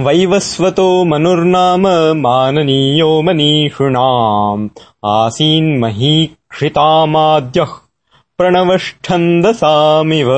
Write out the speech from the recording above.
वैवस्वतो मनुर्नाम माननीयो मनीषुणाम्। आसीन्महीक्षितामाद्यः प्रणवष्ठन्दसामिव।